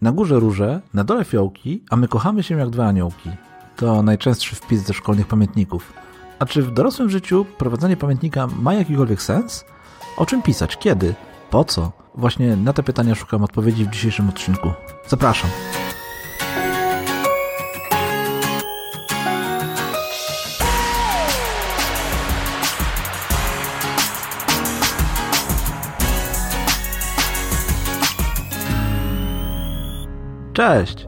Na górze róże, na dole fiołki, a my kochamy się jak dwa aniołki. To najczęstszy wpis ze szkolnych pamiętników. A czy w dorosłym życiu prowadzenie pamiętnika ma jakikolwiek sens? O czym pisać? Kiedy? Po co? Właśnie na te pytania szukam odpowiedzi w dzisiejszym odcinku. Zapraszam. Cześć!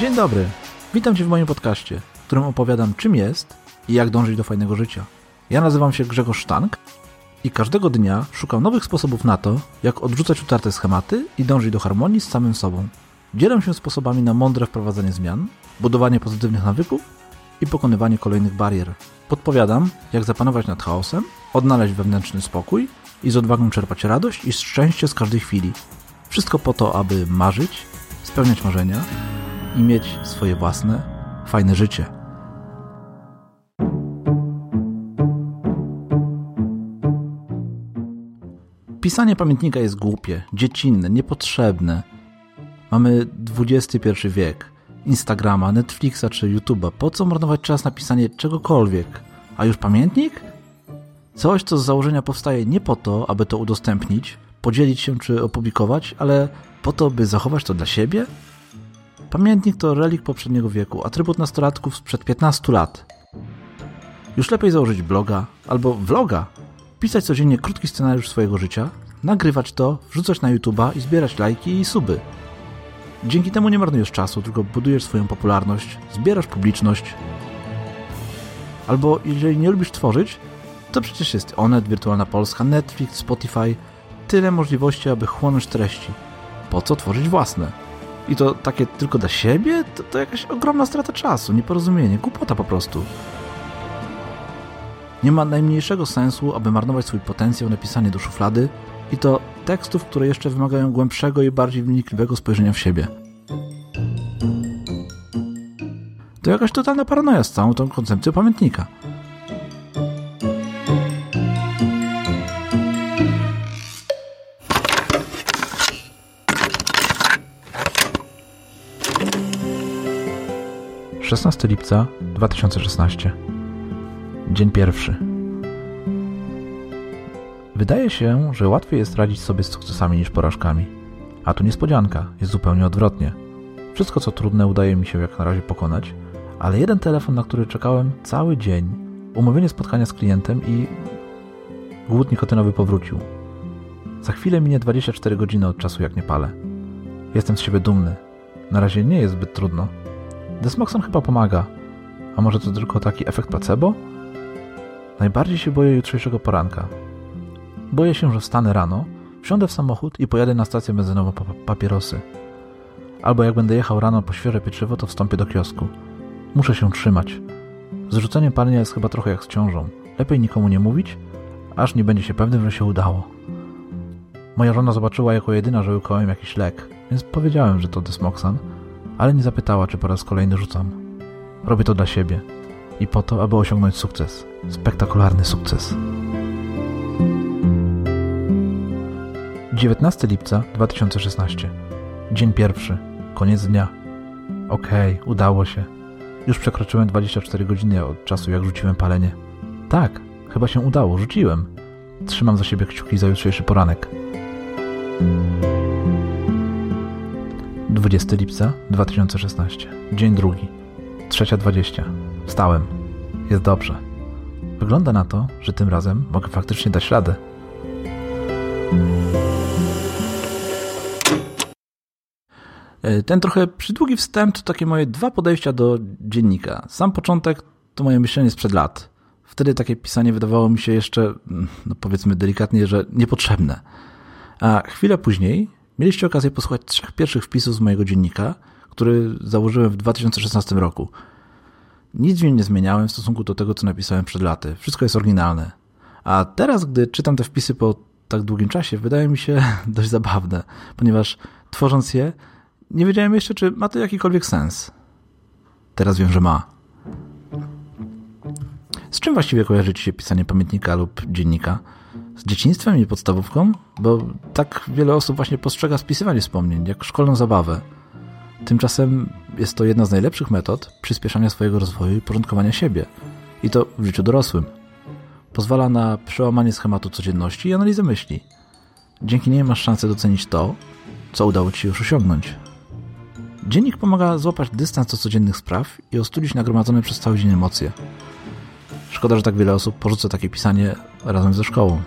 Dzień dobry. Witam Cię w moim podcaście, w którym opowiadam czym jest i jak dążyć do fajnego życia. Ja nazywam się Grzegorz Sztank i każdego dnia szukam nowych sposobów na to, jak odrzucać utarte schematy i dążyć do harmonii z samym sobą. Dzielę się sposobami na mądre wprowadzanie zmian, budowanie pozytywnych nawyków i pokonywanie kolejnych barier. Podpowiadam, jak zapanować nad chaosem, odnaleźć wewnętrzny spokój i z odwagą czerpać radość i szczęście z każdej chwili. Wszystko po to, aby marzyć, spełniać marzenia i mieć swoje własne, fajne życie. Pisanie pamiętnika jest głupie, dziecinne, niepotrzebne. Mamy XXI wiek, Instagrama, Netflixa czy YouTube'a. Po co marnować czas na pisanie czegokolwiek? A już pamiętnik? Coś, co z założenia powstaje nie po to, aby to udostępnić, podzielić się czy opublikować, ale po to, by zachować to dla siebie? Pamiętnik to relik poprzedniego wieku, atrybut nastolatków sprzed 15 lat. Już lepiej założyć bloga albo vloga, pisać codziennie krótki scenariusz swojego życia, nagrywać to, wrzucać na YouTube'a i zbierać lajki i suby. Dzięki temu nie marnujesz czasu, tylko budujesz swoją popularność, zbierasz publiczność. Albo jeżeli nie lubisz tworzyć, to przecież jest Onet, Wirtualna Polska, Netflix, Spotify. Tyle możliwości, aby chłonąć treści. Po co tworzyć własne? I to takie tylko dla siebie? To, to jakaś ogromna strata czasu, nieporozumienie, głupota po prostu. Nie ma najmniejszego sensu, aby marnować swój potencjał na pisanie do szuflady i to tekstów, które jeszcze wymagają głębszego i bardziej wnikliwego spojrzenia w siebie. To jakaś totalna paranoja z całą tą koncepcją pamiętnika. Szesnasty lipca 2016 Dzień pierwszy. Wydaje się, że łatwiej jest radzić sobie z sukcesami niż porażkami. A tu niespodzianka, jest zupełnie odwrotnie. Wszystko co trudne udaje mi się jak na razie pokonać, ale jeden telefon, na który czekałem cały dzień, umówienie spotkania z klientem i głód nikotynowy powrócił. Za chwilę minie 24 godziny od czasu jak nie palę. Jestem z siebie dumny. Na razie nie jest zbyt trudno. Desmoxon chyba pomaga. A może to tylko taki efekt placebo? Najbardziej się boję jutrzejszego poranka. Boję się, że wstanę rano, wsiądę w samochód i pojadę na stację benzynową po papierosy. Albo jak będę jechał rano po świeże pieczywo, to wstąpię do kiosku. Muszę się trzymać. Zrzucenie palenia jest chyba trochę jak z ciążą. Lepiej nikomu nie mówić, aż nie będzie się pewnym, że się udało. Moja żona zobaczyła jako jedyna, że łykałem jakiś lek, więc powiedziałem, że to desmoxan, ale nie zapytała, czy po raz kolejny rzucam. Robię to dla siebie i po to, aby osiągnąć sukces. Spektakularny sukces. 19 lipca 2016. Dzień pierwszy. Koniec dnia. Okej, okay, udało się. Już przekroczyłem 24 godziny od czasu, jak rzuciłem palenie. Tak, chyba się udało, rzuciłem. Trzymam za siebie kciuki za jutrzejszy poranek. 20 lipca 2016. Dzień drugi. 3.20. Wstałem. Jest dobrze. Wygląda na to, że tym razem mogę faktycznie dać radę. E, ten trochę przydługi wstęp to takie moje dwa podejścia do dziennika. Sam początek to moje myślenie sprzed lat. Wtedy takie pisanie wydawało mi się jeszcze, no powiedzmy delikatnie, że niepotrzebne. A chwilę później mieliście okazję posłuchać trzech pierwszych wpisów z mojego dziennika, który założyłem w 2016 roku. Nic w nim nie zmieniałem w stosunku do tego, co napisałem przed laty. Wszystko jest oryginalne. A teraz, gdy czytam te wpisy po tak długim czasie, wydaje mi się dość zabawne, ponieważ tworząc je, nie wiedziałem jeszcze, czy ma to jakikolwiek sens. Teraz wiem, że ma. Z czym właściwie kojarzy Ci się pisanie pamiętnika lub dziennika? Z dzieciństwem i podstawówką? Bo tak wiele osób właśnie postrzega spisywanie wspomnień, jak szkolną zabawę. Tymczasem jest to jedna z najlepszych metod przyspieszania swojego rozwoju i porządkowania siebie. I to w życiu dorosłym. Pozwala na przełamanie schematu codzienności i analizę myśli. Dzięki niej masz szansę docenić to, co udało Ci się już osiągnąć. Dziennik pomaga złapać dystans do codziennych spraw i ostudzić nagromadzone przez cały dzień emocje. Szkoda, że tak wiele osób porzuca takie pisanie razem ze szkołą.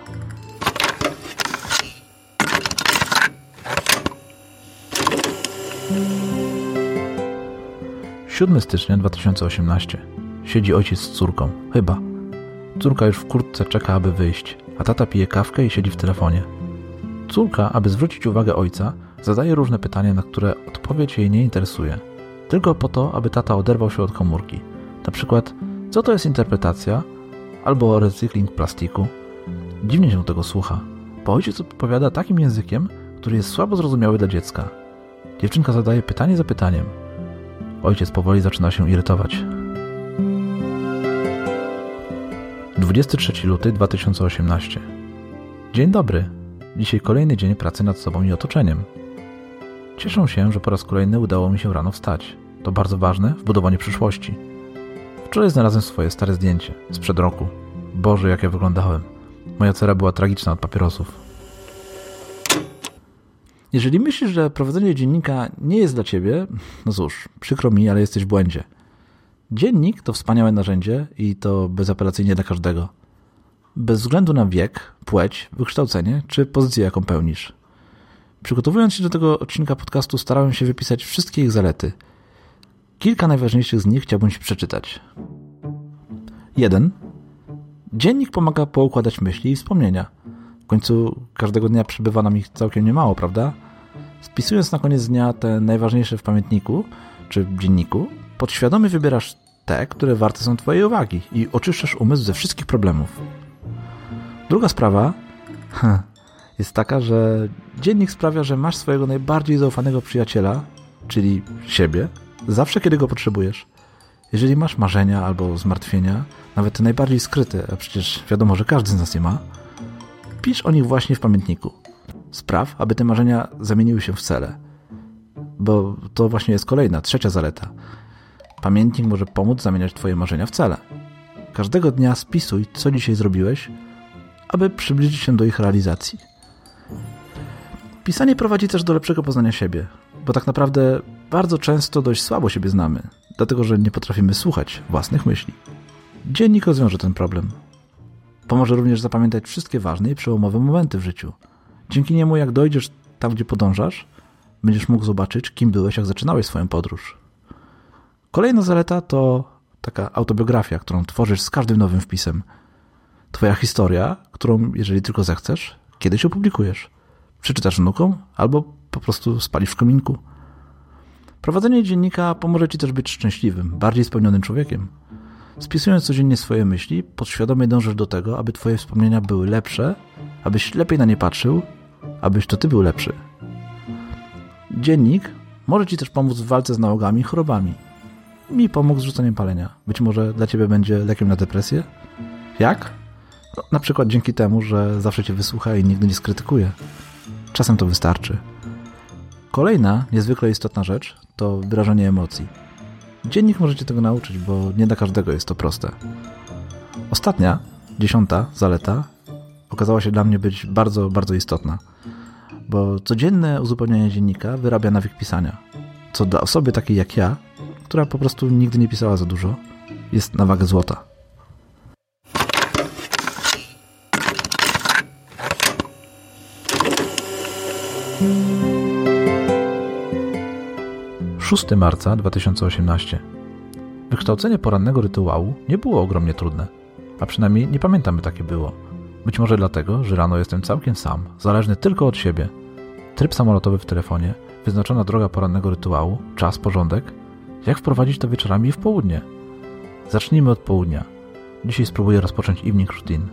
7 stycznia 2018. Siedzi ojciec z córką. Chyba. Córka już w kurtce czeka, aby wyjść, a tata pije kawkę i siedzi w telefonie. Córka, aby zwrócić uwagę ojca, zadaje różne pytania, na które odpowiedź jej nie interesuje. Tylko po to, aby tata oderwał się od komórki. Na przykład, co to jest interpretacja? Albo recykling plastiku? Dziwnie się tego słucha, bo ojciec odpowiada takim językiem, który jest słabo zrozumiały dla dziecka. Dziewczynka zadaje pytanie za pytaniem – Ojciec powoli zaczyna się irytować. 23 luty 2018. Dzień dobry. Dzisiaj kolejny dzień pracy nad sobą i otoczeniem. Cieszę się, że po raz kolejny udało mi się rano wstać. To bardzo ważne w budowaniu przyszłości. Wczoraj znalazłem swoje stare zdjęcie sprzed roku. Boże, jak ja wyglądałem. Moja cera była tragiczna od papierosów. Jeżeli myślisz, że prowadzenie dziennika nie jest dla ciebie, no cóż, przykro mi, ale jesteś w błędzie. Dziennik to wspaniałe narzędzie i to bezapelacyjnie dla każdego. Bez względu na wiek, płeć, wykształcenie czy pozycję, jaką pełnisz. Przygotowując się do tego odcinka podcastu, starałem się wypisać wszystkie ich zalety. Kilka najważniejszych z nich chciałbym Ci przeczytać. 1. Dziennik pomaga poukładać myśli i wspomnienia. W końcu każdego dnia przybywa nam ich całkiem niemało, prawda? Spisując na koniec dnia te najważniejsze w pamiętniku czy dzienniku, podświadomie wybierasz te, które warte są Twojej uwagi i oczyszczasz umysł ze wszystkich problemów. Druga sprawa jest taka, że dziennik sprawia, że masz swojego najbardziej zaufanego przyjaciela, czyli siebie, zawsze kiedy go potrzebujesz. Jeżeli masz marzenia albo zmartwienia, nawet te najbardziej skryte, a przecież wiadomo, że każdy z nas je ma, pisz o nich właśnie w pamiętniku. Spraw, aby te marzenia zamieniły się w cele. Bo to właśnie jest kolejna, trzecia zaleta. Pamiętnik może pomóc zamieniać Twoje marzenia w cele. Każdego dnia spisuj, co dzisiaj zrobiłeś, aby przybliżyć się do ich realizacji. Pisanie prowadzi też do lepszego poznania siebie, bo tak naprawdę bardzo często dość słabo siebie znamy, dlatego że nie potrafimy słuchać własnych myśli. Dziennik rozwiąże ten problem. Pomoże również zapamiętać wszystkie ważne i przełomowe momenty w życiu – Dzięki niemu, jak dojdziesz tam, gdzie podążasz, będziesz mógł zobaczyć, kim byłeś, jak zaczynałeś swoją podróż. Kolejna zaleta to taka autobiografia, którą tworzysz z każdym nowym wpisem. Twoja historia, którą, jeżeli tylko zechcesz, kiedyś opublikujesz. Przeczytasz wnukom albo po prostu spalisz w kominku. Prowadzenie dziennika pomoże Ci też być szczęśliwym, bardziej spełnionym człowiekiem. Spisując codziennie swoje myśli, podświadomie dążysz do tego, aby Twoje wspomnienia były lepsze, abyś lepiej na nie patrzył abyś to ty był lepszy. Dziennik może ci też pomóc w walce z nałogami i chorobami. Mi pomógł z rzuceniem palenia. Być może dla ciebie będzie lekiem na depresję? Jak? No, na przykład dzięki temu, że zawsze cię wysłucha i nigdy nie skrytykuje. Czasem to wystarczy. Kolejna, niezwykle istotna rzecz to wyrażanie emocji. Dziennik możecie tego nauczyć, bo nie dla każdego jest to proste. Ostatnia, dziesiąta zaleta okazała się dla mnie być bardzo, bardzo istotna bo codzienne uzupełnianie dziennika wyrabia nawyk pisania, co dla osoby takiej jak ja, która po prostu nigdy nie pisała za dużo, jest na wagę złota. Szósty marca 2018. Wykształcenie porannego rytuału nie było ogromnie trudne, a przynajmniej nie pamiętam, by takie było. Być może dlatego, że rano jestem całkiem sam, zależny tylko od siebie. Tryb samolotowy w telefonie, wyznaczona droga porannego rytuału, czas, porządek. Jak wprowadzić to wieczorami i w południe? Zacznijmy od południa. Dzisiaj spróbuję rozpocząć evening routine.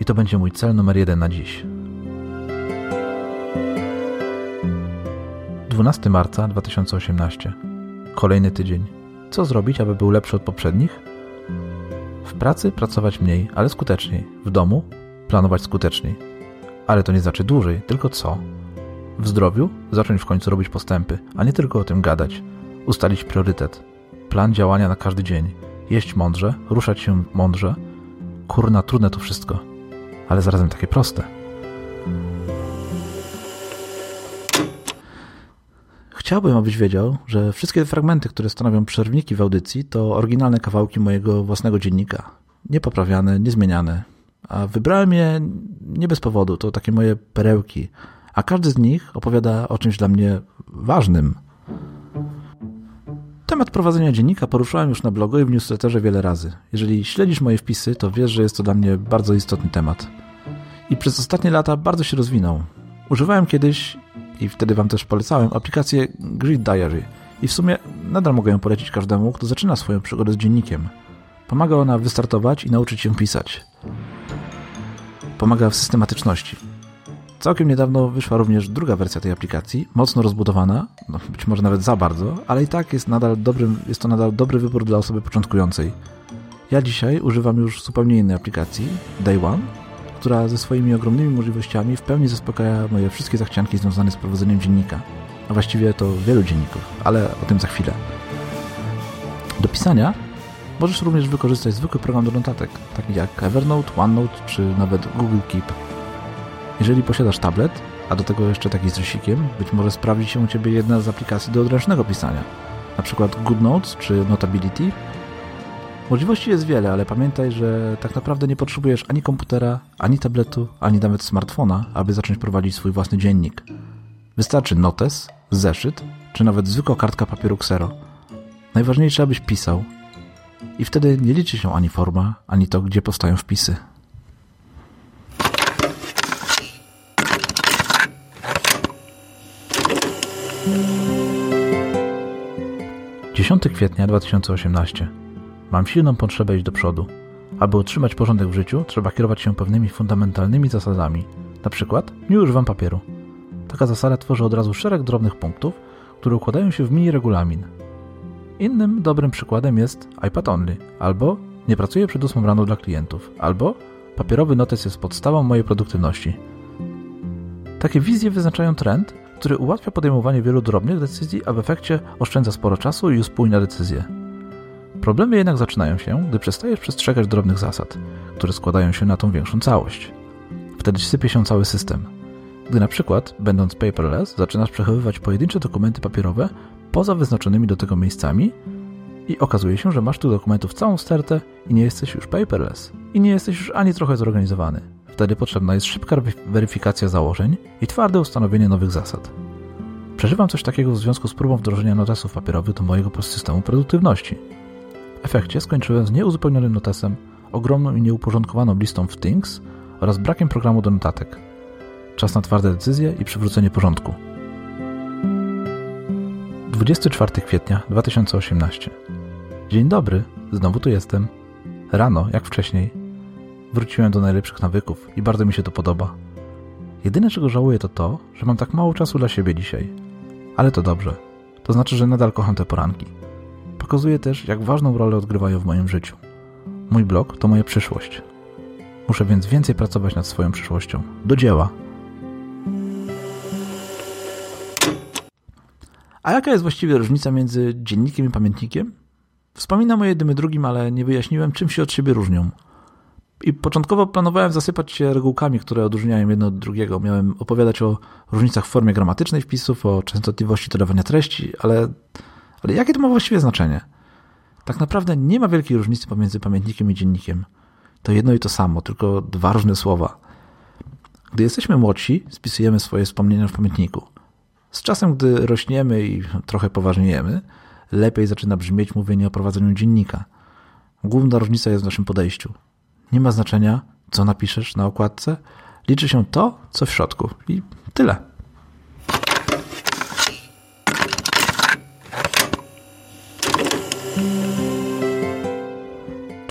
I to będzie mój cel numer jeden na dziś. 12 marca 2018. Kolejny tydzień. Co zrobić, aby był lepszy od poprzednich? W pracy pracować mniej, ale skuteczniej. W domu planować skuteczniej. Ale to nie znaczy dłużej, tylko co? W zdrowiu zacząć w końcu robić postępy, a nie tylko o tym gadać. Ustalić priorytet, plan działania na każdy dzień, jeść mądrze, ruszać się mądrze. Kurna, trudne to wszystko, ale zarazem takie proste. Chciałbym, abyś wiedział, że wszystkie te fragmenty, które stanowią przerwniki w audycji, to oryginalne kawałki mojego własnego dziennika. Niepoprawiane, niezmieniane. A wybrałem je nie bez powodu, to takie moje perełki. A każdy z nich opowiada o czymś dla mnie ważnym. Temat prowadzenia dziennika poruszałem już na blogu i w newsletterze wiele razy. Jeżeli śledzisz moje wpisy, to wiesz, że jest to dla mnie bardzo istotny temat. I przez ostatnie lata bardzo się rozwinął. Używałem kiedyś i wtedy Wam też polecałem aplikację Grid Diary i w sumie nadal mogę ją polecić każdemu, kto zaczyna swoją przygodę z dziennikiem. Pomaga ona wystartować i nauczyć się pisać. Pomaga w systematyczności. Całkiem niedawno wyszła również druga wersja tej aplikacji, mocno rozbudowana, no być może nawet za bardzo, ale i tak jest, nadal dobrym, jest to nadal dobry wybór dla osoby początkującej. Ja dzisiaj używam już zupełnie innej aplikacji, Day One, która ze swoimi ogromnymi możliwościami w pełni zaspokaja moje wszystkie zachcianki związane z prowadzeniem dziennika. A właściwie to wielu dzienników, ale o tym za chwilę. Do pisania możesz również wykorzystać zwykły program do notatek, taki jak Evernote, OneNote czy nawet Google Keep. Jeżeli posiadasz tablet, a do tego jeszcze taki z rysikiem, być może sprawdzi się u Ciebie jedna z aplikacji do odręcznego pisania, na przykład GoodNotes czy Notability, Możliwości jest wiele, ale pamiętaj, że tak naprawdę nie potrzebujesz ani komputera, ani tabletu, ani nawet smartfona, aby zacząć prowadzić swój własny dziennik. Wystarczy notes, zeszyt, czy nawet zwykła kartka papieru ksero. Najważniejsze, abyś pisał. I wtedy nie liczy się ani forma, ani to, gdzie powstają wpisy. 10 kwietnia 2018 Mam silną potrzebę iść do przodu. Aby utrzymać porządek w życiu, trzeba kierować się pewnymi fundamentalnymi zasadami. Na przykład, nie używam papieru. Taka zasada tworzy od razu szereg drobnych punktów, które układają się w mini regulamin. Innym dobrym przykładem jest iPad Only, albo nie pracuję przed 8 rano dla klientów, albo papierowy notes jest podstawą mojej produktywności. Takie wizje wyznaczają trend, który ułatwia podejmowanie wielu drobnych decyzji, a w efekcie oszczędza sporo czasu i uspójnia decyzje. Problemy jednak zaczynają się, gdy przestajesz przestrzegać drobnych zasad, które składają się na tą większą całość. Wtedy sypie się cały system. Gdy na przykład, będąc paperless, zaczynasz przechowywać pojedyncze dokumenty papierowe poza wyznaczonymi do tego miejscami i okazuje się, że masz tu dokumentów całą stertę i nie jesteś już paperless. I nie jesteś już ani trochę zorganizowany. Wtedy potrzebna jest szybka weryfikacja założeń i twarde ustanowienie nowych zasad. Przeżywam coś takiego w związku z próbą wdrożenia notesów papierowych do mojego systemu produktywności. Efekcie skończyłem z nieuzupełnionym notesem, ogromną i nieuporządkowaną listą w Things oraz brakiem programu do notatek. Czas na twarde decyzje i przywrócenie porządku. 24 kwietnia 2018. Dzień dobry, znowu tu jestem. Rano, jak wcześniej. Wróciłem do najlepszych nawyków i bardzo mi się to podoba. Jedyne, czego żałuję, to to, że mam tak mało czasu dla siebie dzisiaj. Ale to dobrze. To znaczy, że nadal kocham te poranki. Pokazuje też, jak ważną rolę odgrywają w moim życiu. Mój blog to moja przyszłość. Muszę więc więcej pracować nad swoją przyszłością. Do dzieła! A jaka jest właściwie różnica między dziennikiem i pamiętnikiem? Wspominam o jednym i drugim, ale nie wyjaśniłem, czym się od siebie różnią. I początkowo planowałem zasypać się regułkami, które odróżniają jedno od drugiego. Miałem opowiadać o różnicach w formie gramatycznej wpisów, o częstotliwości dodawania treści, ale ale jakie to ma właściwie znaczenie? Tak naprawdę nie ma wielkiej różnicy pomiędzy pamiętnikiem i dziennikiem. To jedno i to samo, tylko dwa różne słowa. Gdy jesteśmy młodsi, spisujemy swoje wspomnienia w pamiętniku. Z czasem, gdy rośniemy i trochę poważniejemy, lepiej zaczyna brzmieć mówienie o prowadzeniu dziennika. Główna różnica jest w naszym podejściu. Nie ma znaczenia, co napiszesz na okładce, liczy się to, co w środku. I tyle.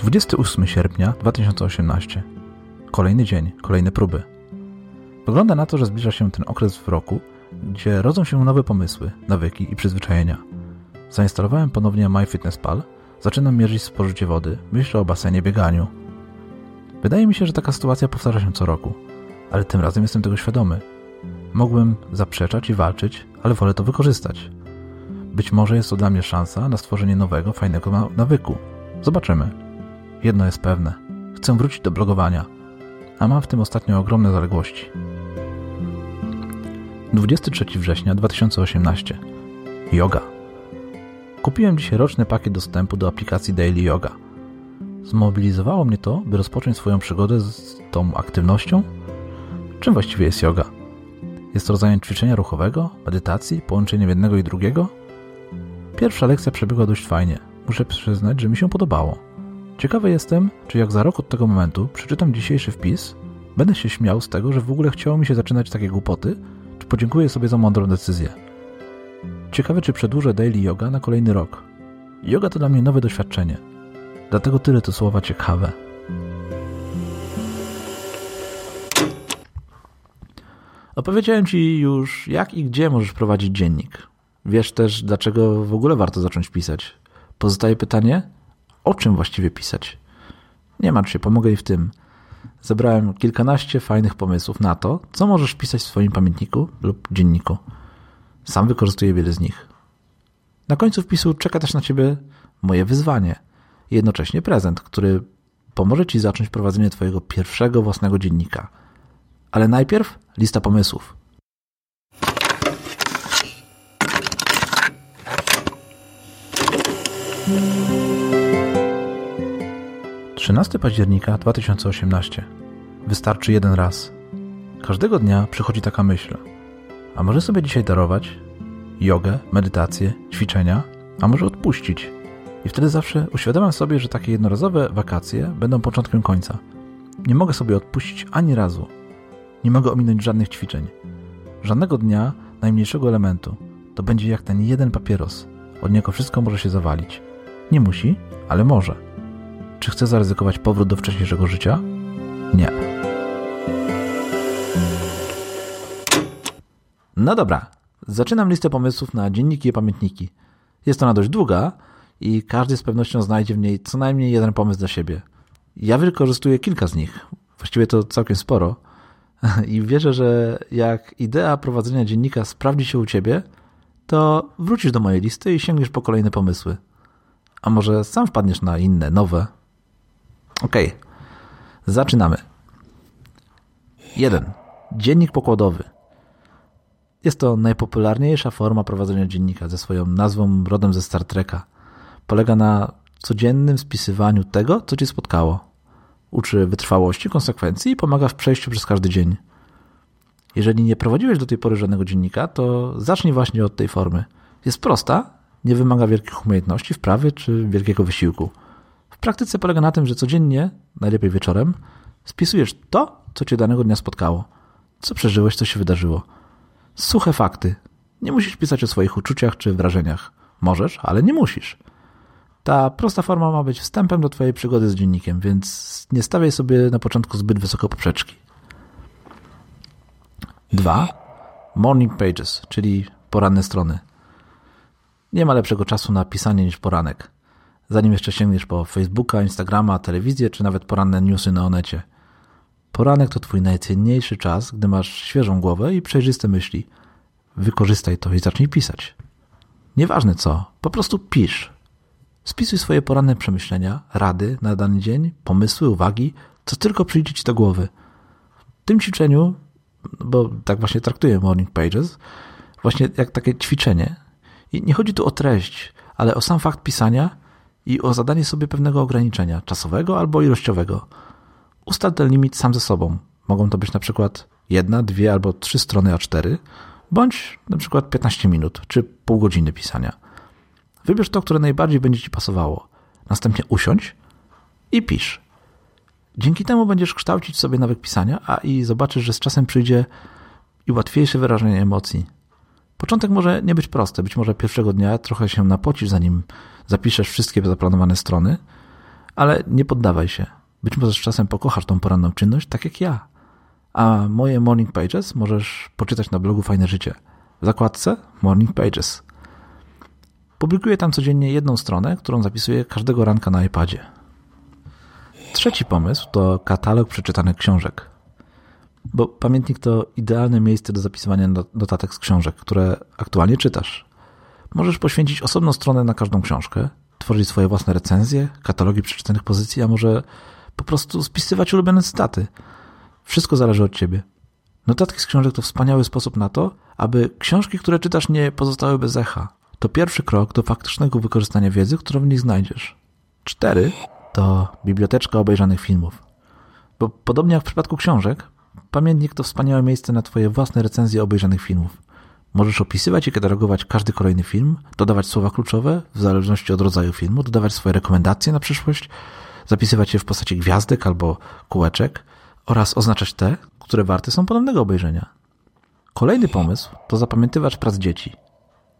28 sierpnia 2018. Kolejny dzień, kolejne próby. Wygląda na to, że zbliża się ten okres w roku, gdzie rodzą się nowe pomysły, nawyki i przyzwyczajenia. Zainstalowałem ponownie MyFitnessPal, zaczynam mierzyć spożycie wody, myślę o basenie, bieganiu. Wydaje mi się, że taka sytuacja powtarza się co roku, ale tym razem jestem tego świadomy. Mógłbym zaprzeczać i walczyć, ale wolę to wykorzystać. Być może jest to dla mnie szansa na stworzenie nowego, fajnego nawyku. Zobaczymy. Jedno jest pewne. Chcę wrócić do blogowania, a mam w tym ostatnio ogromne zaległości. 23 września 2018. Yoga. Kupiłem dzisiaj roczny pakiet dostępu do aplikacji Daily Yoga. Zmobilizowało mnie to, by rozpocząć swoją przygodę z tą aktywnością. Czym właściwie jest yoga? Jest to rodzaj ćwiczenia ruchowego, medytacji, połączeniem jednego i drugiego? Pierwsza lekcja przebiegła dość fajnie. Muszę przyznać, że mi się podobało. Ciekawy jestem, czy jak za rok od tego momentu przeczytam dzisiejszy wpis, będę się śmiał z tego, że w ogóle chciało mi się zaczynać takie głupoty, czy podziękuję sobie za mądrą decyzję. Ciekawe, czy przedłużę daily yoga na kolejny rok. Yoga to dla mnie nowe doświadczenie. Dlatego tyle to słowa ciekawe. Opowiedziałem Ci już, jak i gdzie możesz prowadzić dziennik. Wiesz też, dlaczego w ogóle warto zacząć pisać. Pozostaje pytanie, o czym właściwie pisać? Nie martw się, pomogę i w tym. Zebrałem kilkanaście fajnych pomysłów na to, co możesz pisać w swoim pamiętniku lub dzienniku. Sam wykorzystuję wiele z nich. Na końcu wpisu czeka też na Ciebie moje wyzwanie i jednocześnie prezent, który pomoże Ci zacząć prowadzenie Twojego pierwszego własnego dziennika. Ale najpierw lista pomysłów. 13 października 2018. Wystarczy jeden raz. Każdego dnia przychodzi taka myśl. A może sobie dzisiaj darować? Jogę, medytację, ćwiczenia? A może odpuścić? I wtedy zawsze uświadamiam sobie, że takie jednorazowe wakacje będą początkiem końca. Nie mogę sobie odpuścić ani razu. Nie mogę ominąć żadnych ćwiczeń. Żadnego dnia, najmniejszego elementu. To będzie jak ten jeden papieros. Od niego wszystko może się zawalić. Nie musi, ale może. Czy chcę zaryzykować powrót do wcześniejszego życia? Nie. No dobra, zaczynam listę pomysłów na dzienniki i pamiętniki. Jest ona dość długa i każdy z pewnością znajdzie w niej co najmniej jeden pomysł dla siebie. Ja wykorzystuję kilka z nich, właściwie to całkiem sporo. I wierzę, że jak idea prowadzenia dziennika sprawdzi się u ciebie, to wrócisz do mojej listy i sięgniesz po kolejne pomysły. A może sam wpadniesz na inne, nowe, Ok, zaczynamy. 1. Dziennik pokładowy. Jest to najpopularniejsza forma prowadzenia dziennika ze swoją nazwą rodem ze Star Treka. Polega na codziennym spisywaniu tego, co ci spotkało. Uczy wytrwałości, konsekwencji i pomaga w przejściu przez każdy dzień. Jeżeli nie prowadziłeś do tej pory żadnego dziennika, to zacznij właśnie od tej formy. Jest prosta, nie wymaga wielkich umiejętności, wprawy czy wielkiego wysiłku. W praktyce polega na tym, że codziennie, najlepiej wieczorem, spisujesz to, co cię danego dnia spotkało. Co przeżyłeś, co się wydarzyło. Suche fakty. Nie musisz pisać o swoich uczuciach czy wrażeniach. Możesz, ale nie musisz. Ta prosta forma ma być wstępem do Twojej przygody z dziennikiem, więc nie stawiaj sobie na początku zbyt wysoko poprzeczki. 2. Morning Pages, czyli poranne strony. Nie ma lepszego czasu na pisanie niż poranek zanim jeszcze sięgniesz po Facebooka, Instagrama, telewizję, czy nawet poranne newsy na Onecie. Poranek to twój najcenniejszy czas, gdy masz świeżą głowę i przejrzyste myśli. Wykorzystaj to i zacznij pisać. Nieważne co, po prostu pisz. Spisuj swoje poranne przemyślenia, rady na dany dzień, pomysły, uwagi, co tylko przyjdzie ci do głowy. W tym ćwiczeniu, bo tak właśnie traktuję Morning Pages, właśnie jak takie ćwiczenie. I nie chodzi tu o treść, ale o sam fakt pisania i o zadanie sobie pewnego ograniczenia czasowego albo ilościowego. Ustal ten limit sam ze sobą. Mogą to być na przykład jedna, dwie albo trzy strony A4, bądź na przykład 15 minut czy pół godziny pisania. Wybierz to, które najbardziej będzie Ci pasowało. Następnie usiądź i pisz. Dzięki temu będziesz kształcić sobie nawyk pisania, a i zobaczysz, że z czasem przyjdzie i łatwiejsze wyrażenie emocji. Początek może nie być prosty. Być może pierwszego dnia trochę się napocisz, zanim zapiszesz wszystkie zaplanowane strony, ale nie poddawaj się. Być może z czasem pokochasz tą poranną czynność, tak jak ja. A moje Morning Pages możesz poczytać na blogu Fajne Życie. W zakładce Morning Pages. Publikuję tam codziennie jedną stronę, którą zapisuję każdego ranka na iPadzie. Trzeci pomysł to katalog przeczytanych książek. bo pamiętnik to idealne miejsce do zapisywania notatek z książek, które aktualnie czytasz. Możesz poświęcić osobną stronę na każdą książkę, tworzyć swoje własne recenzje, katalogi przeczytanych pozycji, a może po prostu spisywać ulubione cytaty. Wszystko zależy od ciebie. Notatki z książek to wspaniały sposób na to, aby książki, które czytasz, nie pozostały bez echa. To pierwszy krok do faktycznego wykorzystania wiedzy, którą w nich znajdziesz. Cztery to biblioteczka obejrzanych filmów. Bo podobnie jak w przypadku książek, pamiętnik to wspaniałe miejsce na Twoje własne recenzje obejrzanych filmów. Możesz opisywać i katalogować każdy kolejny film, dodawać słowa kluczowe w zależności od rodzaju filmu, dodawać swoje rekomendacje na przyszłość, zapisywać je w postaci gwiazdek albo kółeczek oraz oznaczać te, które warte są ponownego obejrzenia. Kolejny pomysł to zapamiętywać prac dzieci.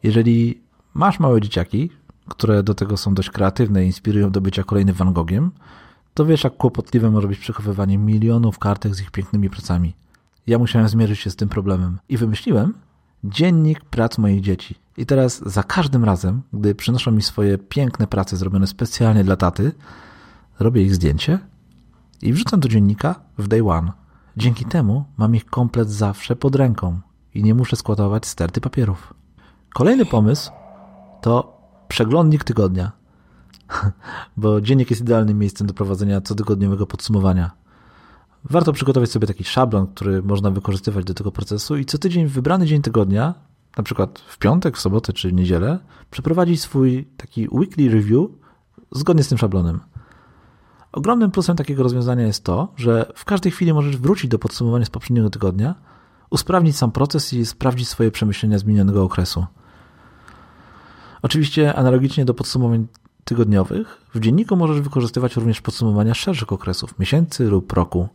Jeżeli masz małe dzieciaki, które do tego są dość kreatywne i inspirują do bycia kolejnym Van Gogiem, to wiesz, jak kłopotliwe może być przechowywanie milionów kartek z ich pięknymi pracami. Ja musiałem zmierzyć się z tym problemem i wymyśliłem dziennik prac moich dzieci. I teraz za każdym razem, gdy przynoszą mi swoje piękne prace zrobione specjalnie dla taty, robię ich zdjęcie i wrzucam do dziennika w day one. Dzięki temu mam ich komplet zawsze pod ręką i nie muszę składować sterty papierów. Kolejny pomysł to przeglądnik tygodnia, bo dziennik jest idealnym miejscem do prowadzenia cotygodniowego podsumowania. Warto przygotować sobie taki szablon, który można wykorzystywać do tego procesu i co tydzień w wybrany dzień tygodnia, na przykład w piątek, w sobotę czy niedzielę, przeprowadzić swój taki weekly review zgodnie z tym szablonem. Ogromnym plusem takiego rozwiązania jest to, że w każdej chwili możesz wrócić do podsumowania z poprzedniego tygodnia, usprawnić sam proces i sprawdzić swoje przemyślenia z minionego okresu. Oczywiście analogicznie do podsumowań tygodniowych, w dzienniku możesz wykorzystywać również podsumowania szerszych okresów, miesięcy lub roku.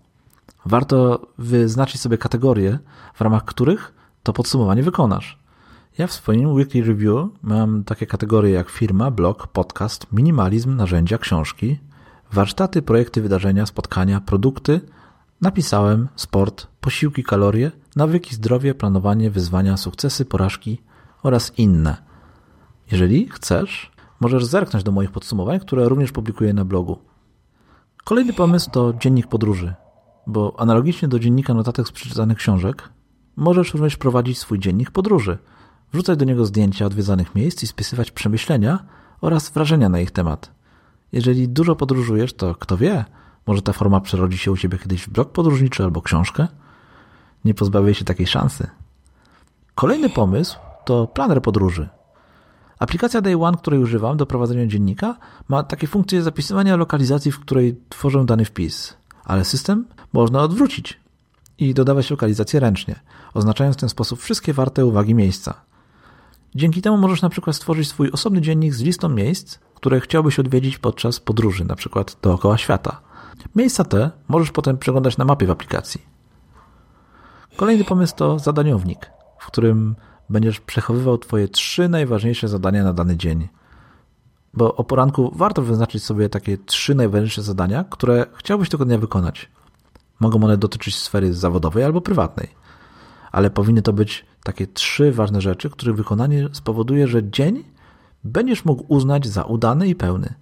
Warto wyznaczyć sobie kategorie, w ramach których to podsumowanie wykonasz. Ja w swoim weekly review mam takie kategorie jak firma, blog, podcast, minimalizm, narzędzia, książki, warsztaty, projekty, wydarzenia, spotkania, produkty. Napisałem sport, posiłki, kalorie, nawyki, zdrowie, planowanie, wyzwania, sukcesy, porażki oraz inne. Jeżeli chcesz, możesz zerknąć do moich podsumowań, które również publikuję na blogu. Kolejny pomysł to dziennik podróży, bo analogicznie do dziennika notatek z przeczytanych książek, możesz również prowadzić swój dziennik podróży, wrzucać do niego zdjęcia odwiedzanych miejsc i spisywać przemyślenia oraz wrażenia na ich temat. Jeżeli dużo podróżujesz, to kto wie, może ta forma przerodzi się u Ciebie kiedyś w blog podróżniczy albo książkę? Nie pozbawię się takiej szansy. Kolejny pomysł to planer podróży. Aplikacja Day One, której używam do prowadzenia dziennika, ma takie funkcje zapisywania lokalizacji, w której tworzę dany wpis, ale system można odwrócić i dodawać lokalizację ręcznie, oznaczając w ten sposób wszystkie warte uwagi miejsca. Dzięki temu możesz na przykład stworzyć swój osobny dziennik z listą miejsc, które chciałbyś odwiedzić podczas podróży, na przykład dookoła świata. Miejsca te możesz potem przeglądać na mapie w aplikacji. Kolejny pomysł to zadaniownik, w którym będziesz przechowywał Twoje trzy najważniejsze zadania na dany dzień. Bo o poranku warto wyznaczyć sobie takie trzy najważniejsze zadania, które chciałbyś tego dnia wykonać. Mogą one dotyczyć sfery zawodowej albo prywatnej, ale powinny to być takie trzy ważne rzeczy, których wykonanie spowoduje, że dzień będziesz mógł uznać za udany i pełny.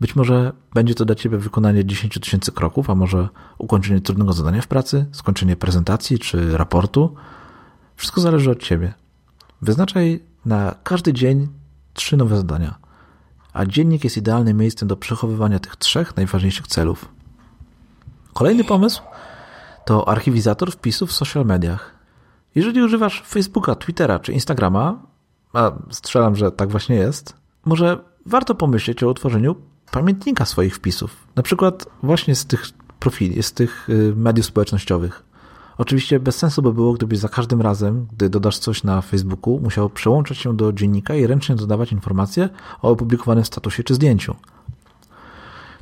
Być może będzie to dla Ciebie wykonanie 10 tysięcy kroków, a może ukończenie trudnego zadania w pracy, skończenie prezentacji czy raportu. Wszystko zależy od Ciebie. Wyznaczaj na każdy dzień trzy nowe zadania, a dziennik jest idealnym miejscem do przechowywania tych trzech najważniejszych celów. Kolejny pomysł to archiwizator wpisów w social mediach. Jeżeli używasz Facebooka, Twittera czy Instagrama, a strzelam, że tak właśnie jest, może warto pomyśleć o utworzeniu pamiętnika swoich wpisów. Na przykład właśnie z tych profili, z tych y, mediów społecznościowych. Oczywiście bez sensu by było, gdybyś za każdym razem, gdy dodasz coś na Facebooku, musiał przełączać się do dziennika i ręcznie dodawać informacje o opublikowanym statusie czy zdjęciu.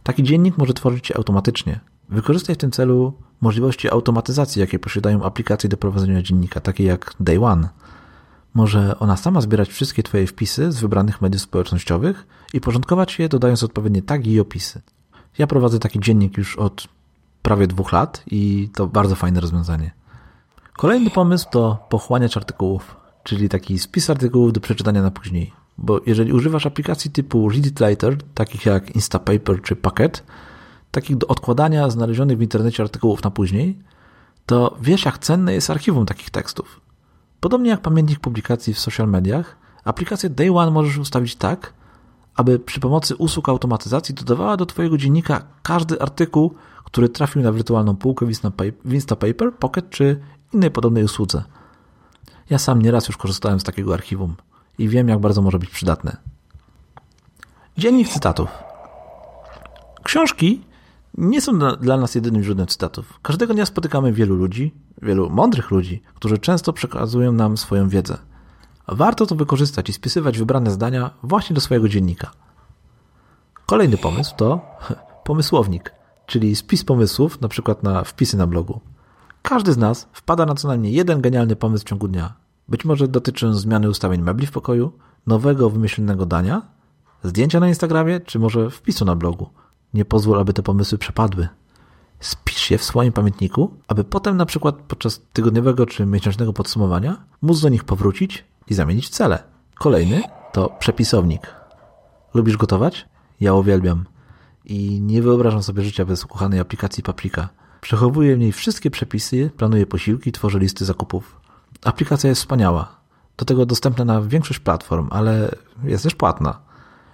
Taki dziennik może tworzyć się automatycznie. Wykorzystaj w tym celu możliwości automatyzacji, jakie posiadają aplikacje do prowadzenia dziennika, takie jak Day One. Może ona sama zbierać wszystkie Twoje wpisy z wybranych mediów społecznościowych i porządkować je, dodając odpowiednie tagi i opisy. Ja prowadzę taki dziennik już od prawie dwóch lat i to bardzo fajne rozwiązanie. Kolejny pomysł to pochłaniacz artykułów, czyli taki spis artykułów do przeczytania na później. Bo jeżeli używasz aplikacji typu Read It Later, takich jak Instapaper czy Packet, takich do odkładania znalezionych w internecie artykułów na później, to wiesz, jak cenne jest archiwum takich tekstów. Podobnie jak pamiętnik publikacji w social mediach, aplikację Day One możesz ustawić tak, aby przy pomocy usług automatyzacji dodawała do Twojego dziennika każdy artykuł, który trafił na wirtualną półkę Instapaper, Pocket czy innej podobnej usłudze. Ja sam nieraz już korzystałem z takiego archiwum i wiem, jak bardzo może być przydatne. Dziennik cytatów. Książki nie są dla nas jedynym źródłem cytatów. Każdego dnia spotykamy wielu ludzi, wielu mądrych ludzi, którzy często przekazują nam swoją wiedzę. Warto to wykorzystać i spisywać wybrane zdania właśnie do swojego dziennika. Kolejny pomysł to pomysłownik, czyli spis pomysłów, na przykład na wpisy na blogu. Każdy z nas wpada na co najmniej jeden genialny pomysł w ciągu dnia. Być może dotyczy zmiany ustawień mebli w pokoju, nowego wymyślnego dania, zdjęcia na Instagramie, czy może wpisu na blogu. Nie pozwól, aby te pomysły przepadły. Spisz je w swoim pamiętniku, aby potem na przykład podczas tygodniowego czy miesięcznego podsumowania móc do nich powrócić i zamienić cele. Kolejny to przepisownik. Lubisz gotować? Ja uwielbiam. I nie wyobrażam sobie życia bez ukochanej aplikacji Paprika. Przechowuję w niej wszystkie przepisy, planuję posiłki, tworzę listy zakupów. Aplikacja jest wspaniała. Do tego dostępna na większość platform, ale jest też płatna.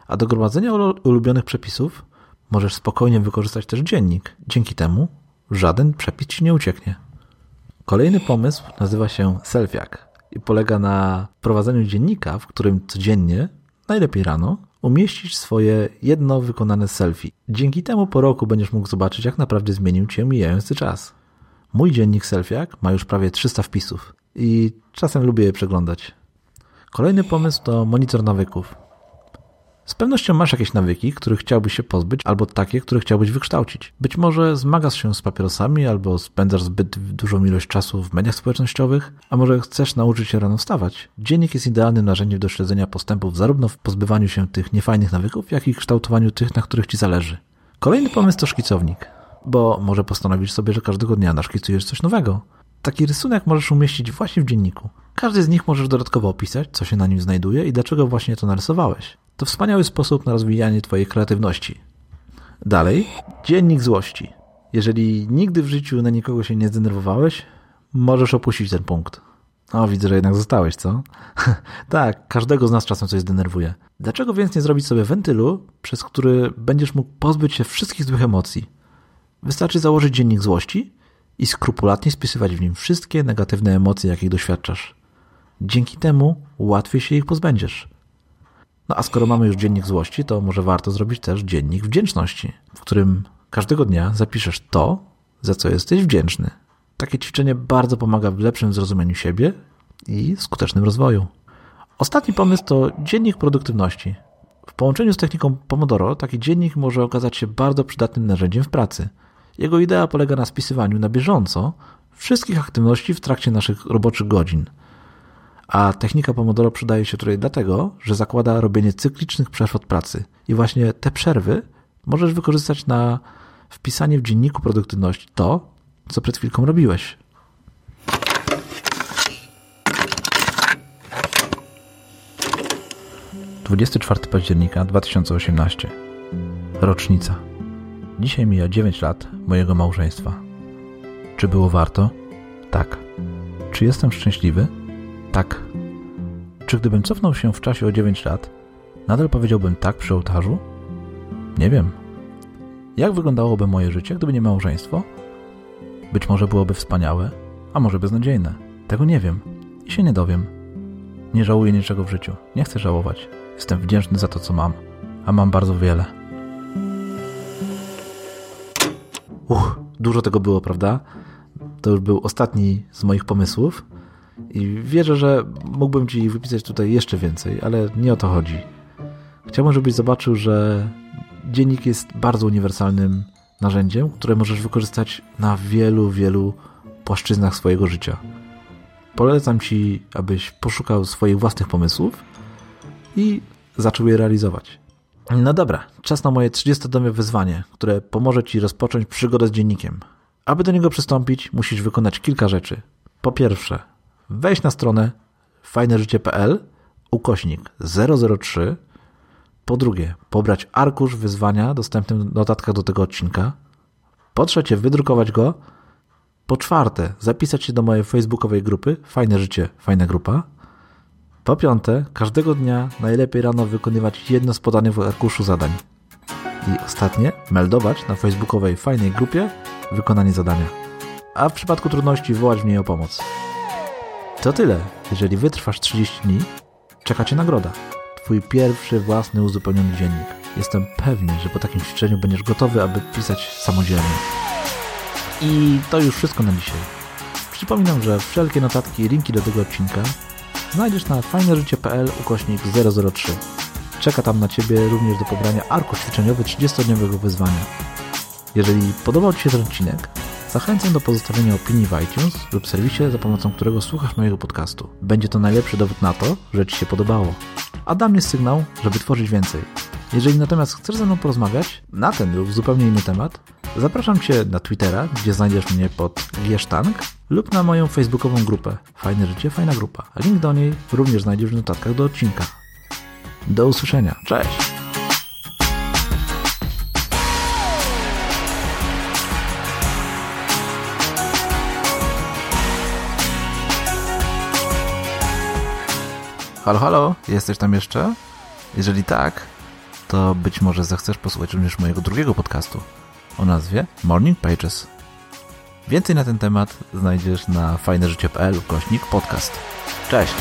A do gromadzenia ulubionych przepisów możesz spokojnie wykorzystać też dziennik. Dzięki temu żaden przepis ci nie ucieknie. Kolejny pomysł nazywa się Selfiak i polega na prowadzeniu dziennika, w którym codziennie, najlepiej rano, umieścić swoje jedno wykonane selfie. Dzięki temu po roku będziesz mógł zobaczyć, jak naprawdę zmienił cię mijający czas. Mój dziennik Selfiak ma już prawie 300 wpisów i czasem lubię je przeglądać. Kolejny pomysł to monitor nawyków. Z pewnością masz jakieś nawyki, których chciałbyś się pozbyć, albo takie, które chciałbyś wykształcić. Być może zmagasz się z papierosami, albo spędzasz zbyt dużą ilość czasu w mediach społecznościowych, a może chcesz nauczyć się rano wstawać. Dziennik jest idealnym narzędziem do śledzenia postępów zarówno w pozbywaniu się tych niefajnych nawyków, jak i kształtowaniu tych, na których ci zależy. Kolejny pomysł to szkicownik, bo może postanowisz sobie, że każdego dnia naszkicujesz coś nowego. Taki rysunek możesz umieścić właśnie w dzienniku. Każdy z nich możesz dodatkowo opisać, co się na nim znajduje i dlaczego właśnie to narysowałeś. To wspaniały sposób na rozwijanie Twojej kreatywności. Dalej, dziennik złości. Jeżeli nigdy w życiu na nikogo się nie zdenerwowałeś, możesz opuścić ten punkt. O, widzę, że jednak zostałeś, co? tak, każdego z nas czasem coś zdenerwuje. Dlaczego więc nie zrobić sobie wentylu, przez który będziesz mógł pozbyć się wszystkich złych emocji? Wystarczy założyć dziennik złości i skrupulatnie spisywać w nim wszystkie negatywne emocje, jakich doświadczasz. Dzięki temu łatwiej się ich pozbędziesz. No a skoro mamy już dziennik złości, to może warto zrobić też dziennik wdzięczności, w którym każdego dnia zapiszesz to, za co jesteś wdzięczny. Takie ćwiczenie bardzo pomaga w lepszym zrozumieniu siebie i skutecznym rozwoju. Ostatni pomysł to dziennik produktywności. W połączeniu z techniką Pomodoro taki dziennik może okazać się bardzo przydatnym narzędziem w pracy. Jego idea polega na spisywaniu na bieżąco wszystkich aktywności w trakcie naszych roboczych godzin – a technika Pomodoro przydaje się tutaj dlatego, że zakłada robienie cyklicznych przerw od pracy. I właśnie te przerwy możesz wykorzystać na wpisanie w dzienniku produktywności to, co przed chwilką robiłeś. Dwudziesty czwarty października 2018. Rocznica. Dzisiaj mija 9 lat mojego małżeństwa. Czy było warto? Tak. Czy jestem szczęśliwy? Tak. Czy gdybym cofnął się w czasie o 9 lat, nadal powiedziałbym tak przy ołtarzu? Nie wiem. Jak wyglądałoby moje życie, gdyby nie małżeństwo? Być może byłoby wspaniałe, a może beznadziejne. Tego nie wiem i się nie dowiem. Nie żałuję niczego w życiu. Nie chcę żałować. Jestem wdzięczny za to, co mam, a mam bardzo wiele. Uch, dużo tego było, prawda? To już był ostatni z moich pomysłów. I wierzę, że mógłbym Ci wypisać tutaj jeszcze więcej, ale nie o to chodzi. Chciałbym, żebyś zobaczył, że dziennik jest bardzo uniwersalnym narzędziem, które możesz wykorzystać na wielu, wielu płaszczyznach swojego życia. Polecam Ci, abyś poszukał swoich własnych pomysłów i zaczął je realizować. No dobra, czas na moje 30-domowe wyzwanie, które pomoże Ci rozpocząć przygodę z dziennikiem. Aby do niego przystąpić, musisz wykonać kilka rzeczy. Po pierwsze, wejdź na stronę fajneżycie.pl ukośnik 003 po drugie, pobrać arkusz wyzwania dostępny w notatkach do tego odcinka. Po trzecie, wydrukować go. Po czwarte, zapisać się do mojej facebookowej grupy Fajne Życie, Fajna Grupa. Po piąte, każdego dnia najlepiej rano wykonywać jedno z podanych w arkuszu zadań. I ostatnie, meldować na facebookowej fajnej grupie wykonanie zadania. A w przypadku trudności wołać w niej o pomoc. To tyle. Jeżeli wytrwasz 30 dni, czeka Cię nagroda. Twój pierwszy własny uzupełniony dziennik. Jestem pewny, że po takim ćwiczeniu będziesz gotowy, aby pisać samodzielnie. I to już wszystko na dzisiaj. Przypominam, że wszelkie notatki i linki do tego odcinka znajdziesz na fajneżycie.pl ukośnik 003. Czeka tam na Ciebie również do pobrania arkusz ćwiczeniowy 30-dniowego wyzwania. Jeżeli podobał Ci się ten odcinek, zachęcam do pozostawienia opinii w iTunes lub serwisie, za pomocą którego słuchasz mojego podcastu. Będzie to najlepszy dowód na to, że Ci się podobało. A dla mnie sygnał, żeby tworzyć więcej. Jeżeli natomiast chcesz ze mną porozmawiać na ten lub zupełnie inny temat, zapraszam Cię na Twittera, gdzie znajdziesz mnie pod Giesztank lub na moją facebookową grupę Fajne Życie, Fajna Grupa. Link do niej również znajdziesz w notatkach do odcinka. Do usłyszenia. Cześć! Halo, halo, jesteś tam jeszcze? Jeżeli tak, to być może zechcesz posłuchać również mojego drugiego podcastu o nazwie Morning Pages. Więcej na ten temat znajdziesz na fajneżycie.pl kośnik podcast. Cześć!